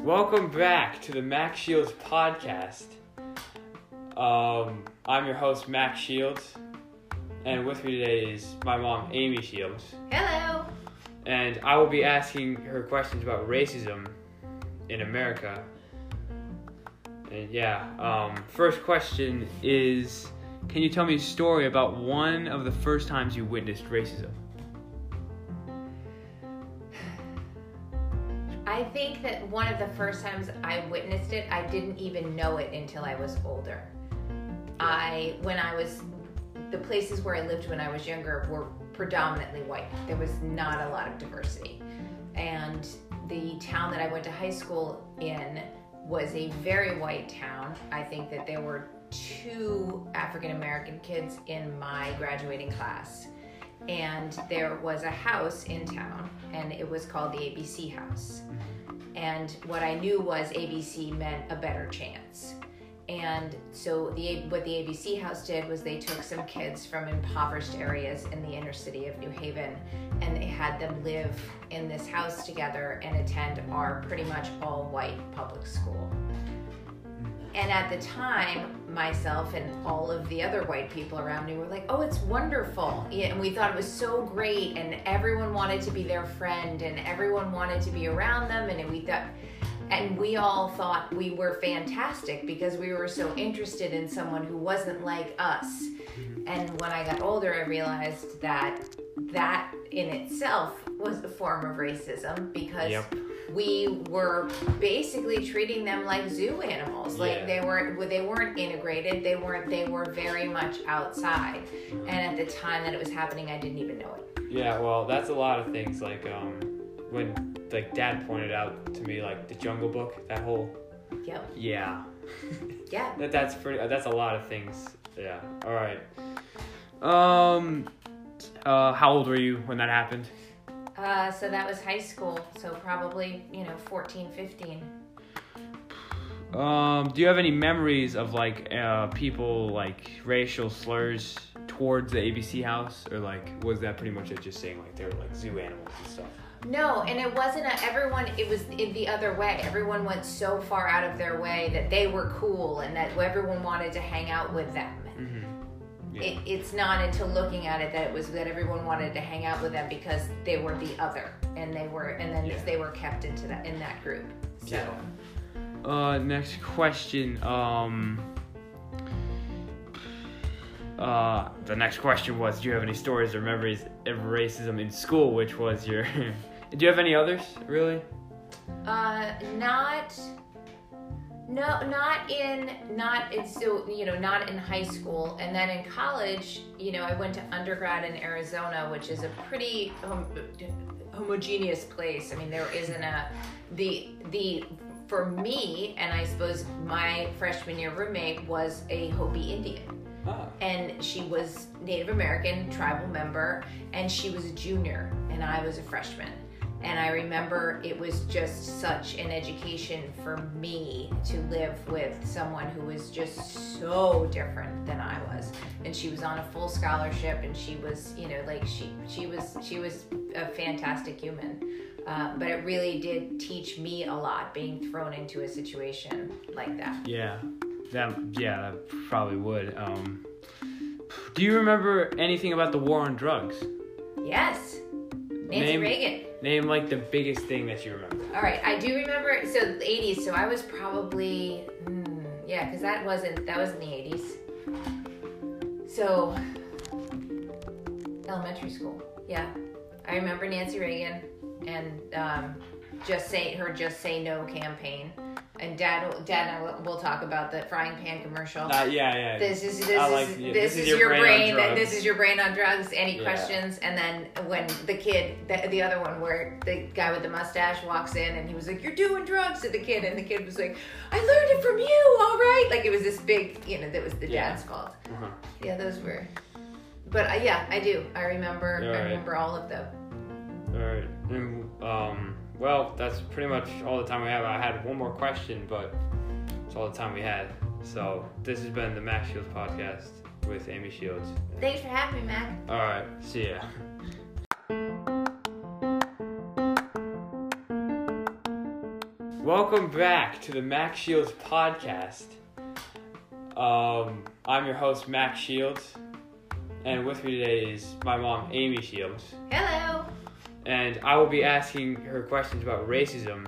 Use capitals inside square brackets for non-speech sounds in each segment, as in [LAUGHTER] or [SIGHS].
Welcome back to the Max Shields podcast. Um, I'm your host, Max Shields, and with me today is my mom, Amy Shields, Hello. and I will be asking her questions about racism in America. And yeah, um, first question is Can you tell me a story about one of the first times you witnessed racism? I think that one of the first times I witnessed it, I didn't even know it until I was older. I, when I was, the places where I lived when I was younger were predominantly white. There was not a lot of diversity. And the town that I went to high school in was a very white town. I think that there were two African American kids in my graduating class. And there was a house in town, and it was called the ABC House. And what I knew was ABC meant a better chance. And so the what the ABC House did was they took some kids from impoverished areas in the inner city of New Haven, and they had them live in this house together and attend our pretty much all white public school. And at the time, myself and all of the other white people around me were like, "Oh, it's wonderful!" Yeah, and we thought it was so great, and everyone wanted to be their friend, and everyone wanted to be around them, and we thought, and we all thought we were fantastic because we were so interested in someone who wasn't like us. Mm-hmm. And when I got older, I realized that that in itself was a form of racism because Yep. We were basically treating them like zoo animals. Like Yeah. they weren't they weren't integrated. They weren't they were very much outside. And at the time that it was happening, I didn't even know it. Yeah, well, that's a lot of things. Like um, when like Dad pointed out to me, like the Jungle Book, that whole Yep. yeah, [LAUGHS] Yeah. that that's pretty. That's a lot of things. Yeah. All right. Um, uh, how old were you when that happened? Uh, so that was high school. So probably you know 14, 15. Um, do you have any memories of like uh, people like racial slurs towards the ABC house, or like was that pretty much it? Just saying like they were like zoo animals and stuff. No, and it wasn't a, everyone. It was in the other way. Everyone went so far out of their way that they were cool and that everyone wanted to hang out with them. Mm-hmm. Yeah. It, it's not until looking at it that it was that everyone wanted to hang out with them because they were the other, and they were, and then Yeah. they were kept into that in that group. So Yeah. Uh, next question. Um, uh, the next question was, do you have any stories or memories of racism in school? Which was your. [LAUGHS] do you have any others? Really? Uh, not. No, not in not in so you know not in high school, and then in college, you know, I went to undergrad in Arizona, which is a pretty hom- homogeneous place. I mean, there isn't a the the for me, and I suppose my freshman year roommate was a Hopi Indian Ah. and she was Native American tribal member, and she was a junior, and I was a freshman. And I remember it was just such an education for me to live with someone who was just so different than I was. And she was on a full scholarship, and she was, you know, like she she was she was a fantastic human. Uh, but it really did teach me a lot being thrown into a situation like that. Yeah. That yeah, that probably would. Um, do you remember anything about the war on drugs? Yes, Nancy Name- Reagan. Name like the biggest thing that you remember. All right, I do remember. So the '80s. So I was probably, hmm, yeah, because that wasn't that was in the '80s. So elementary school. Yeah, I remember Nancy Reagan and um, just say her just say no campaign. And Dad, will- Dad, and I will, talk about the frying pan commercial. Uh, yeah, yeah. This is this I is like- yeah, this, is, your, brain brain. on that drugs. this is your brain on drugs. Any Yeah. questions? And then when the kid, the, the other one, where the guy with the mustache walks in and he was like, "You're doing drugs," to the kid, and the kid was like, "I learned it from you. All right." Like it was this big, you know, that was the Yeah. dad's fault. Uh-huh. Yeah, those were. But uh, yeah, I do. I remember. All I right. remember all of them. All right. And, um, well, that's pretty much all the time we have. I had one more question, but it's all the time we had. So this has been the Max Shields podcast with Amy Shields. Thanks for having me, Mac. All right, see ya. Welcome back to the Max Shields podcast. Um, I'm your host, Max Shields, and with me today is my mom, Amy Shields. Hello and I will be asking her questions about racism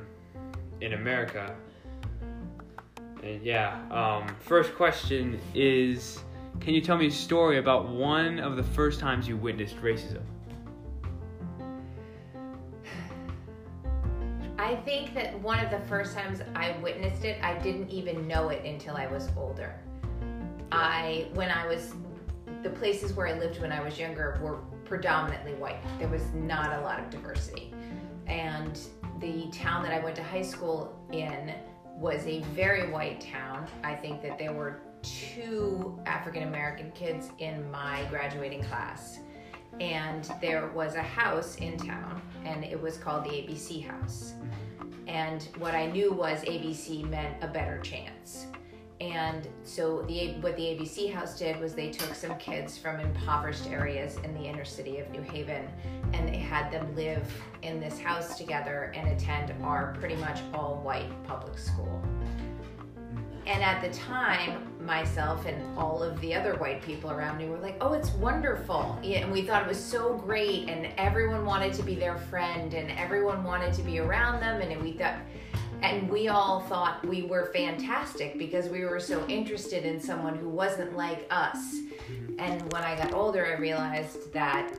in America. And yeah, um, first question is Can you tell me a story about one of the first times you witnessed racism? I think that one of the first times I witnessed it, I didn't even know it until I was older. I, when I was, the places where I lived when I was younger were predominantly white. There was not a lot of diversity. And the town that I went to high school in was a very white town. I think that there were two African American kids in my graduating class. And there was a house in town, and it was called the ABC House. And what I knew was ABC meant a better chance. And so the what the ABC House did was they took some kids from impoverished areas in the inner city of New Haven, and they had them live in this house together and attend our pretty much all white public school. And at the time, myself and all of the other white people around me were like, "Oh, it's wonderful!" Yeah, and we thought it was so great, and everyone wanted to be their friend, and everyone wanted to be around them, and we thought, and we all thought we were fantastic because we were so interested in someone who wasn't like us. And when I got older, I realized that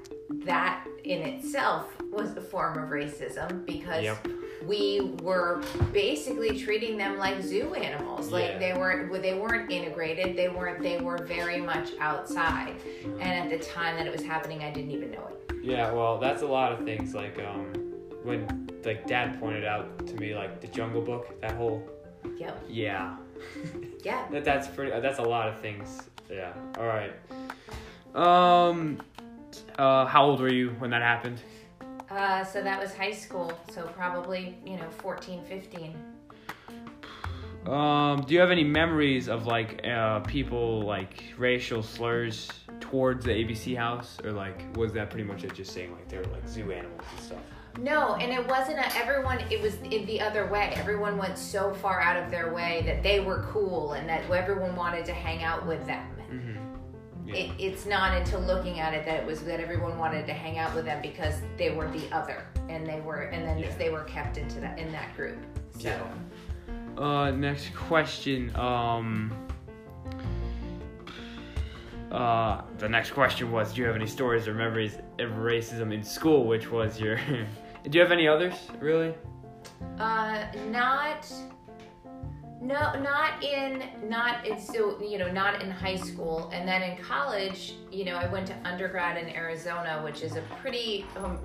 that in itself was a form of racism because Yep. we were basically treating them like zoo animals. Like they weren't they weren't integrated. They weren't they were very much outside. And at the time that it was happening, I didn't even know it. Yeah, well, that's a lot of things. Like um, when like Dad pointed out to me, like the Jungle Book, that whole Yep. yeah, [LAUGHS] Yeah. that that's pretty. That's a lot of things. Yeah. All right. Um, uh, how old were you when that happened? Uh, so that was high school. So probably you know 14, 15. Um, do you have any memories of like uh, people like racial slurs towards the ABC house, or like was that pretty much it? Just saying like they were like zoo animals and stuff. No, and it wasn't a, everyone. It was in the other way. Everyone went so far out of their way that they were cool and that everyone wanted to hang out with them. Mm-hmm. Yeah. It, it's not until looking at it that it was that everyone wanted to hang out with them because they were the other, and they were, and then Yeah. they were kept into that in that group. So Yeah. Uh, next question. Um, uh, the next question was, do you have any stories or memories of racism in school? Which was your. [LAUGHS] do you have any others? Really? Uh, not. No, not in not in so you know not in high school, and then in college, you know, I went to undergrad in Arizona, which is a pretty hom-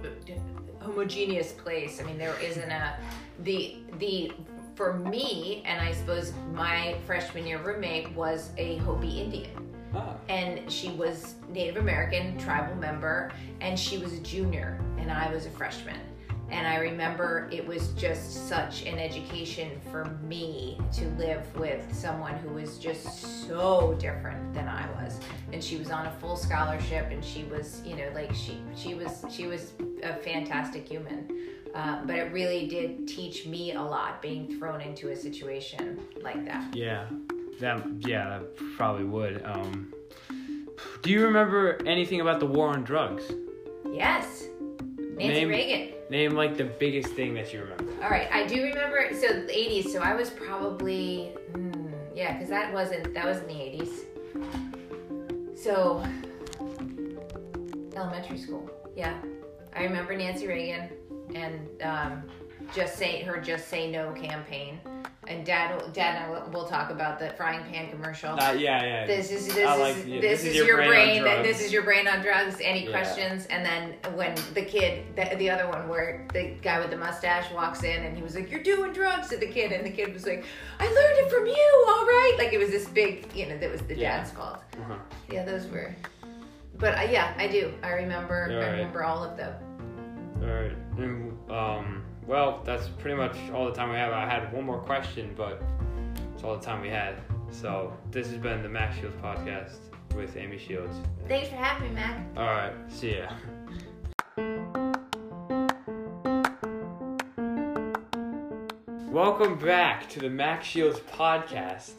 homogeneous place. I mean, there isn't a the the for me, and I suppose my freshman year roommate was a Hopi Indian Ah. and she was Native American tribal member, and she was a junior, and I was a freshman. And I remember it was just such an education for me to live with someone who was just so different than I was. And she was on a full scholarship, and she was, you know, like she she was she was a fantastic human. Uh, but it really did teach me a lot being thrown into a situation like that. Yeah. That yeah, that probably would. Um, do you remember anything about the war on drugs? Yes, Nancy Name- Reagan. Name like the biggest thing that you remember. All right, I do remember. So the 80s. So I was probably, hmm, yeah, because that wasn't that was in the 80s. So elementary school. Yeah, I remember Nancy Reagan and um, just say her just say no campaign. And Dad, will- Dad, and I will, talk about the frying pan commercial. Uh, yeah, yeah. This is this I is like- yeah, this, is, your, brain brain. on drugs. this is your brain on drugs. Any Yeah. questions? And then when the kid, the, the other one, where the guy with the mustache walks in and he was like, "You're doing drugs," to the kid, and the kid was like, "I learned it from you. All right." Like it was this big, you know, that was the Yeah. dad's fault. Uh-huh. Yeah, those were. But uh, yeah, I do. I remember. All I right. remember all of them. All right. And, um, well, that's pretty much all the time we have. I had one more question, but it's all the time we had. So this has been the Max Shields podcast with Amy Shields. Thanks for having me, Mac. All right. See ya. Welcome back to the Max Shields podcast.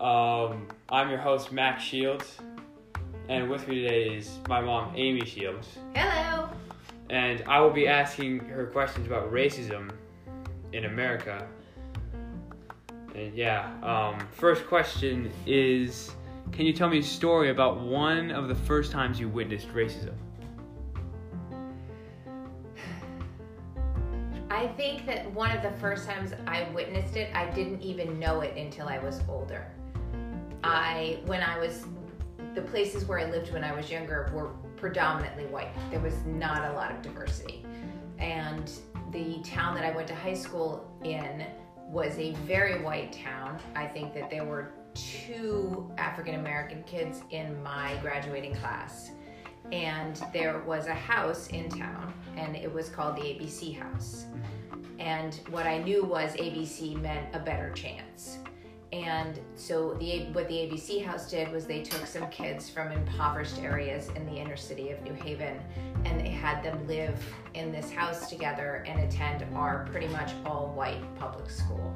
Um, I'm your host, Max Shields, and with me today is my mom, Amy Shields, Hello. And I will be asking her questions about racism in America. And yeah, um, first question is Can you tell me a story about one of the first times you witnessed racism? I think that one of the first times I witnessed it, I didn't even know it until I was older. I, when I was, the places where I lived when I was younger were predominantly white. There was not a lot of diversity. And the town that I went to high school in was a very white town. I think that there were two African American kids in my graduating class. And there was a house in town, and it was called the ABC House. And what I knew was ABC meant a better chance. And so the what the ABC House did was they took some kids from impoverished areas in the inner city of New Haven, and they had them live in this house together and attend our pretty much all white public school.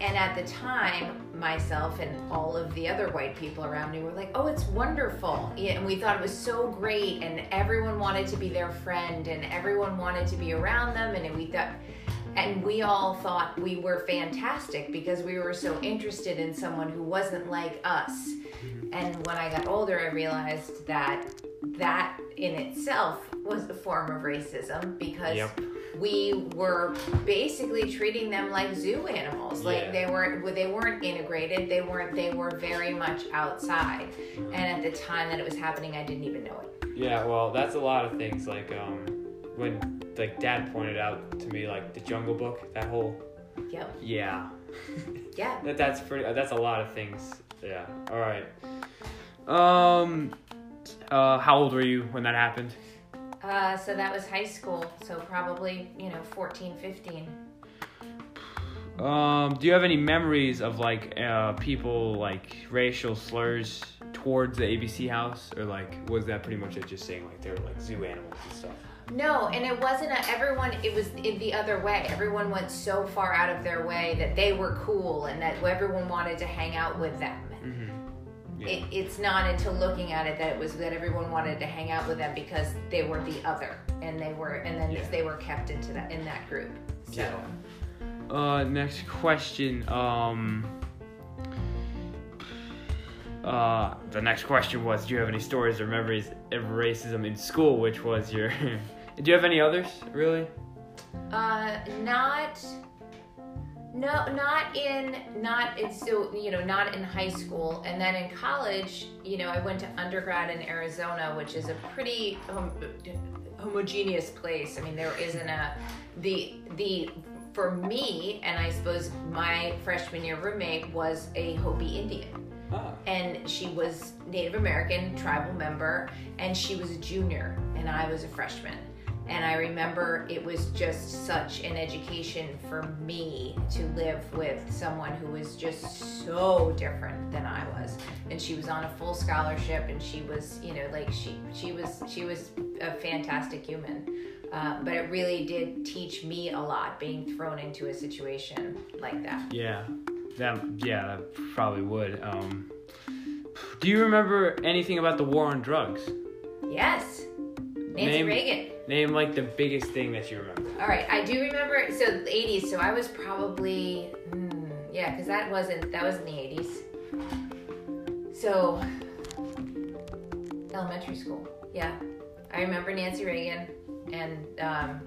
And at the time, myself and all of the other white people around me were like, "Oh, it's wonderful!" Yeah, and we thought it was so great, and everyone wanted to be their friend, and everyone wanted to be around them, and we thought, and we all thought we were fantastic because we were so interested in someone who wasn't like us. And when I got older, I realized that that in itself was a form of racism because Yep. we were basically treating them like zoo animals. Yeah. Like they weren't they weren't integrated. They weren't they were very much outside. And at the time that it was happening, I didn't even know it. Yeah, well, that's a lot of things. Like um, when like Dad pointed out to me, like the Jungle Book, that whole Yep. yeah, [LAUGHS] Yeah. that that's pretty. That's a lot of things. Yeah. All right. Um, uh, how old were you when that happened? Uh, so that was high school. So probably you know 14, 15. Um, do you have any memories of like uh, people like racial slurs towards the ABC house, or like was that pretty much it? Just saying like they were like zoo animals and stuff. No, and it wasn't a, everyone. It was in the other way. Everyone went so far out of their way that they were cool and that everyone wanted to hang out with them. Mm-hmm. Yeah. It, it's not until looking at it that it was that everyone wanted to hang out with them because they were the other, and they were, and then Yeah. they were kept into that in that group. So Yeah. Uh, next question. Um, uh, the next question was, do you have any stories or memories of racism in school? Which was your. [LAUGHS] do you have any others? Really? Uh, not. No, not in not in so you know not in high school, and then in college, you know, I went to undergrad in Arizona, which is a pretty um, homogeneous place. I mean, there isn't a the the for me, and I suppose my freshman year roommate was a Hopi Indian Ah. and she was Native American tribal member, and she was a junior, and I was a freshman. And I remember it was just such an education for me to live with someone who was just so different than I was. And she was on a full scholarship, and she was, you know, like she she was she was a fantastic human. Uh, but it really did teach me a lot being thrown into a situation like that. Yeah. That. Yeah. That probably would. Um. Do you remember anything about the war on drugs? Yes, Nancy Name- Reagan. Name like the biggest thing that you remember. All right, I do remember. So the '80s. So I was probably, hmm, yeah, because that wasn't that was in the '80s. So elementary school. Yeah, I remember Nancy Reagan and um,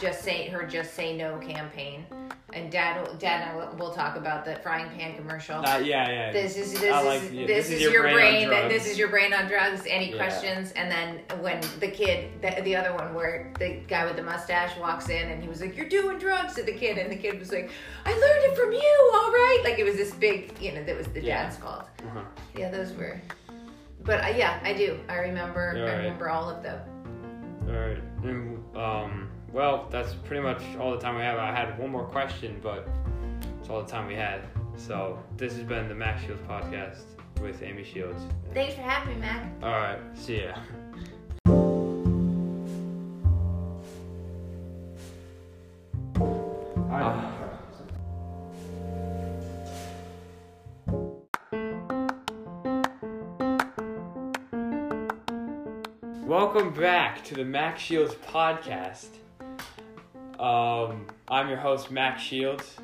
just say her just say no campaign. And Dad, will- Dad, and I will we'll talk about the frying pan commercial. Uh, yeah, yeah. This is this I is like- yeah, this, is, your, on brain. drugs. this is your brain on drugs. Any Yeah. questions? And then when the kid, the, the other one, where the guy with the mustache walks in and he was like, "You're doing drugs," to the kid, and the kid was like, "I learned it from you. All right." Like it was this big, you know, that was the Yeah. dad's fault. Uh-huh. Yeah, those were. But uh, yeah, I do. I remember. All I right. remember all of them. All right. And, um, well, that's pretty much all the time we have. I had one more question, but it's all the time we had. So this has been the Max Shields podcast with Amy Shields. Thanks for having me, Mac. All right, see ya. Ah. Welcome back to the Max Shields podcast. Um, I'm your host, Max Shields,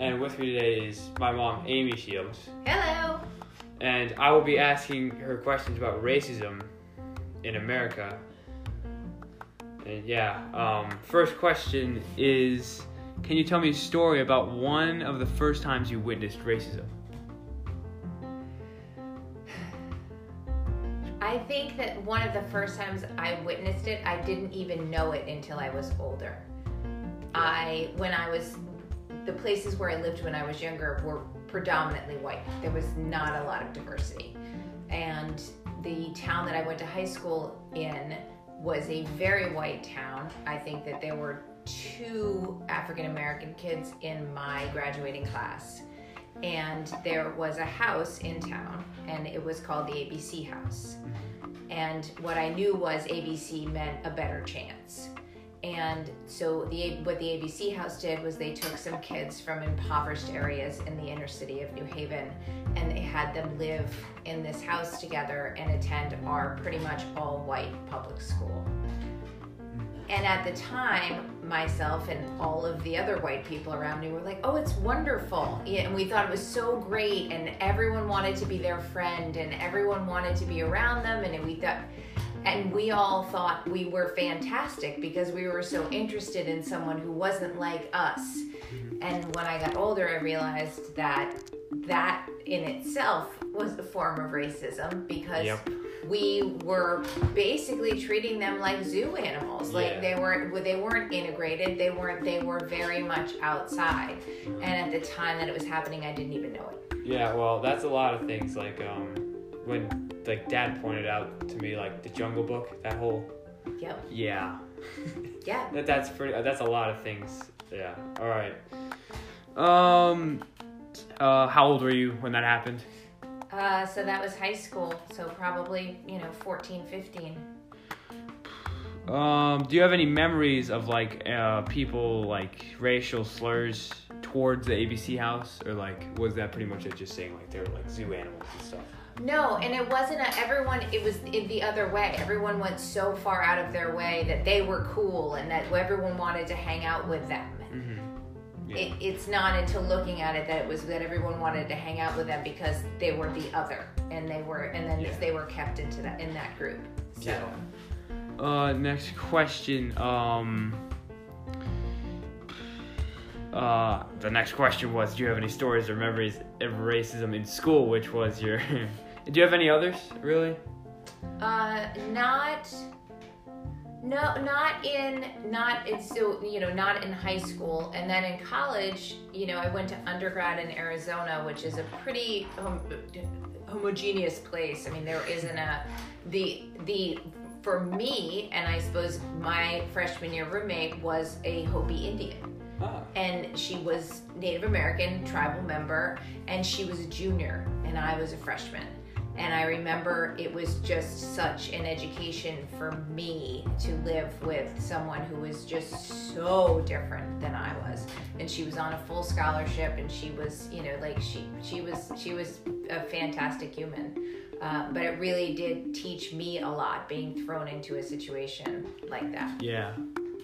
and with me today is my mom, Amy Shields, Hello. and I will be asking her questions about racism in America. And yeah, um, first question is Can you tell me a story about one of the first times you witnessed racism? [SIGHS] I think that one of the first times I witnessed it, I didn't even know it until I was older. I, when I was, the places where I lived when I was younger were predominantly white. There was not a lot of diversity. And the town that I went to high school in was a very white town. I think that there were two African American kids in my graduating class. And there was a house in town, and it was called the ABC House. And what I knew was ABC meant a better chance. And so the what the ABC House did was they took some kids from impoverished areas in the inner city of New Haven, and they had them live in this house together and attend our pretty much all white public school. And at the time, myself and all of the other white people around me were like, "Oh, it's wonderful!" And we thought it was so great, and everyone wanted to be their friend, and everyone wanted to be around them, and we thought, and we all thought we were fantastic because we were so interested in someone who wasn't like us. And when I got older, I realized that that in itself was a form of racism because Yep. we were basically treating them like zoo animals. Like they weren't—they weren't integrated. They weren't they were very much outside. And at the time that it was happening, I didn't even know it. Yeah, well, that's a lot of things. Like um, when like Dad pointed out to me, like the Jungle Book, that whole Yep. yeah, [LAUGHS] Yeah. that that's pretty. That's a lot of things. Yeah. All right. Um, uh, how old were you when that happened? Uh, so that was high school. So probably, you know, 14, 15. Um, do you have any memories of like uh, people like racial slurs towards the ABC house, or like was that pretty much it? Just saying like they were like zoo animals and stuff. No, and it wasn't a, everyone, it was in the other way. Everyone went so far out of their way that they were cool and that everyone wanted to hang out with them. Mm-hmm. Yeah. It, it's not until looking at it that it was that everyone wanted to hang out with them because they were the other and they were and then Yeah. they were kept into that in that group. So Yeah. Uh, next question. Um, uh, the next question was, do you have any stories or memories of racism in school? Which was your. [LAUGHS] do you have any others, really? uh not no not in not in so you know not in high school and then in college you know i went to undergrad in arizona which is a pretty um, homogeneous place i mean there isn't a the the for me and i suppose my freshman year roommate was a hopi indian Ah. and she was Native American tribal member, and she was a junior, and I was a freshman. And I remember it was just such an education for me to live with someone who was just so different than I was. And she was on a full scholarship, and she was, you know, like she she was she was a fantastic human. Uh, but it really did teach me a lot being thrown into a situation like that. Yeah.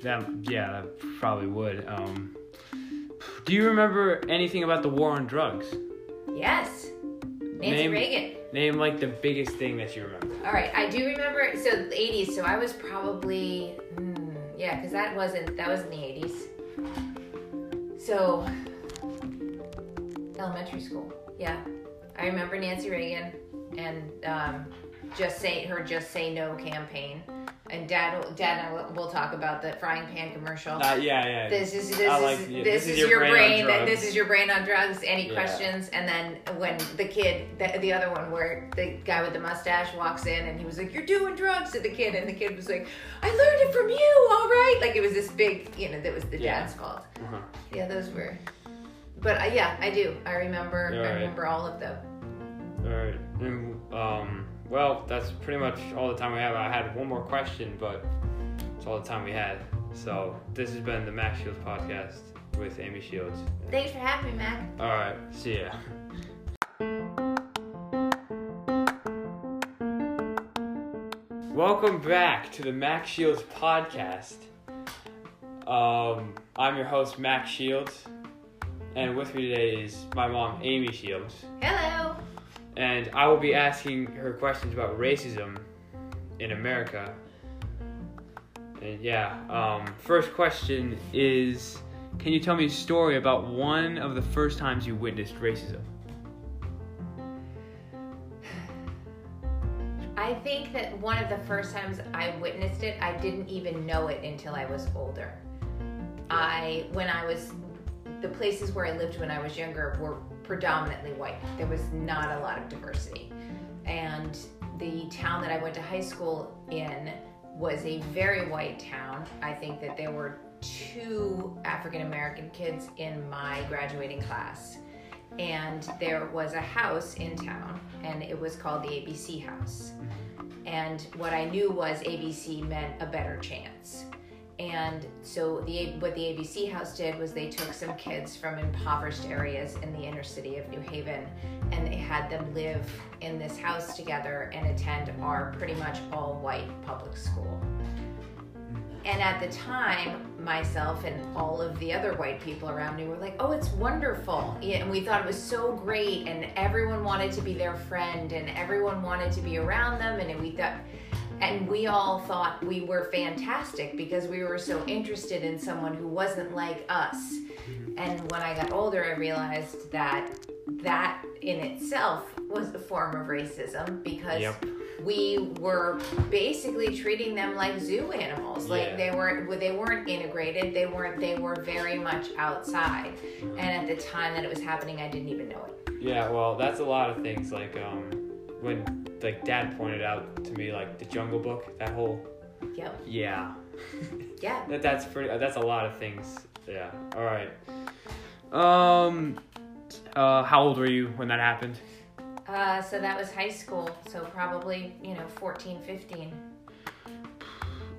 That yeah, that probably would. Um, do you remember anything about the war on drugs? Yes, Nancy Name- Reagan. Name like the biggest thing that you remember. All right, I do remember. So the '80s. So I was probably, hmm, yeah, because that wasn't that was in the '80s. So elementary school. Yeah, I remember Nancy Reagan and um, just say her "Just Say No" campaign. And Dad, will- Dad, and I will, will talk about the frying pan commercial. Uh, yeah, yeah. This is this I is like- yeah, this, is, your, on brain. drugs. this is your brain on drugs. Any Yeah. questions? And then when the kid, the, the other one, where the guy with the mustache walks in and he was like, "You're doing drugs," to the kid, and the kid was like, "I learned it from you. All right." Like it was this big, you know, that was the Yeah. dad's fault. Uh-huh. Yeah, those were. But uh, yeah, I do. I remember. I right. remember all of them. All right. And, um, well, that's pretty much all the time we have. I had one more question, but it's all the time we had. So this has been the Max Shields podcast with Amy Shields. Thanks for having me, Mac. All right. See ya. welcome back to the Max Shields podcast. Um, I'm your host, Max Shields, and with me today is my mom, Amy Shields, Hello. And I will be asking her questions about racism in America. And yeah, um, first question is Can you tell me a story about one of the first times you witnessed racism? I think that one of the first times I witnessed it, I didn't even know it until I was older. I, when I was, the places where I lived when I was younger were predominantly white. There was not a lot of diversity. And the town that I went to high school in was a very white town. I think that there were two African American kids in my graduating class. And there was a house in town, and it was called the ABC House. And what I knew was ABC meant a better chance. And so the what the ABC House did was they took some kids from impoverished areas in the inner city of New Haven, and they had them live in this house together and attend our pretty much all white public school. And at the time, myself and all of the other white people around me were like, "Oh, it's wonderful!" And we thought it was so great, and everyone wanted to be their friend, and everyone wanted to be around them, and we thought, and we all thought we were fantastic because we were so interested in someone who wasn't like us. And when I got older, I realized that that in itself was a form of racism because Yep. we were basically treating them like zoo animals. Like they weren't—they weren't integrated. They weren't they were very much outside. And at the time that it was happening, I didn't even know it. Yeah, well, that's a lot of things. Like um, when like Dad pointed out to me, like the Jungle Book, that whole Yep. yeah, [LAUGHS] Yeah. that that's pretty. That's a lot of things. Yeah. All right. Um, uh, how old were you when that happened? Uh, so that was high school. So probably, you know, 14, 15.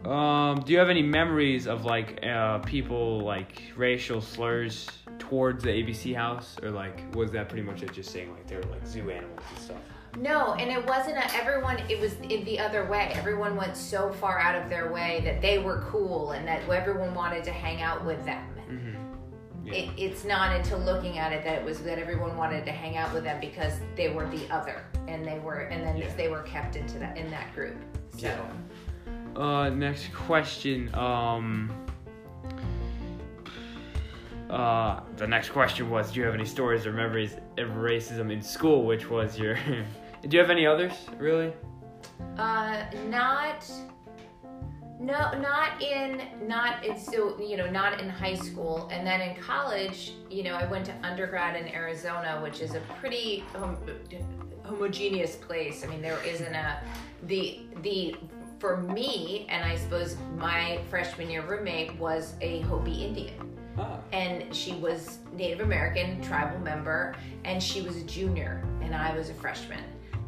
Um, do you have any memories of like uh, people like racial slurs towards the ABC house, or like was that pretty much it? Just saying like they were like zoo animals and stuff. No, and it wasn't a, everyone, it was in the other way. Everyone went so far out of their way that they were cool and that everyone wanted to hang out with them. Mm-hmm. Yeah. It, it's not until looking at it that it was that everyone wanted to hang out with them because they were the other and they were and then Yeah. they were kept into that in that group. So Yeah. Uh, next question. Um, uh, the next question was, do you have any stories or memories of racism in school? Which was your? [LAUGHS] do you have any others? Really? uh not no not in not in so you know not in high school and then in college you know i went to undergrad in arizona which is a pretty um, homogeneous place i mean there isn't a the the for me and i suppose my freshman year roommate was a hopi indian Ah. and she was Native American tribal member, and she was a junior, and I was a freshman.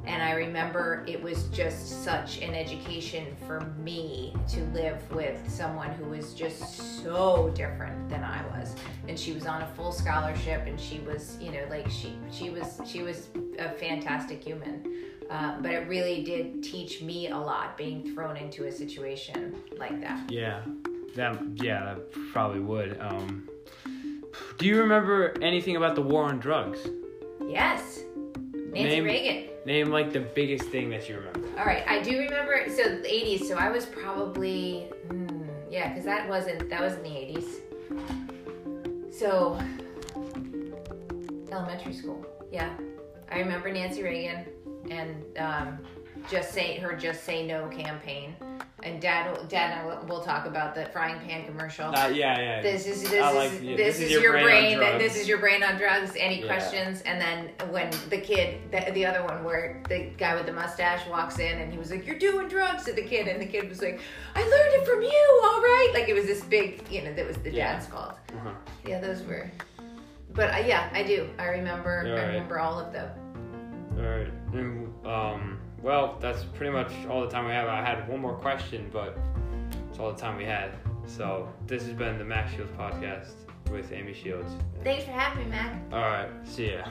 And I remember it was just such an education for me to live with someone who was just so different than I was. And she was on a full scholarship, and she was, you know, like she she was she was a fantastic human. Uh, but it really did teach me a lot being thrown into a situation like that. Yeah. That yeah, that probably would. Um, do you remember anything about the war on drugs? Yes, Nancy Name- Reagan. Name like the biggest thing that you remember. All right, I do remember. So the '80s. So I was probably, hmm, yeah, because that wasn't that was in the '80s. So elementary school. Yeah, I remember Nancy Reagan and um, just say her just say no campaign. And Dad, will- Dad, and I will, we'll talk about the frying pan commercial. Uh, yeah, yeah. This is this I is like- yeah, this, is, your, on brain. drugs. this is your brain on drugs. Any Yeah. questions? And then when the kid, the, the other one, where the guy with the mustache walks in and he was like, "You're doing drugs," to the kid, and the kid was like, "I learned it from you. All right." Like it was this big, you know, that was the Yeah. dad's fault. Uh-huh. Yeah, those were. But uh, yeah, I do. I remember. Yeah, I right. remember all of them. All right. And, um, well, that's pretty much all the time we have. I had one more question, but it's all the time we had. So this has been the Max Shields podcast with Amy Shields. Thanks for having me, Mac. All right. See ya.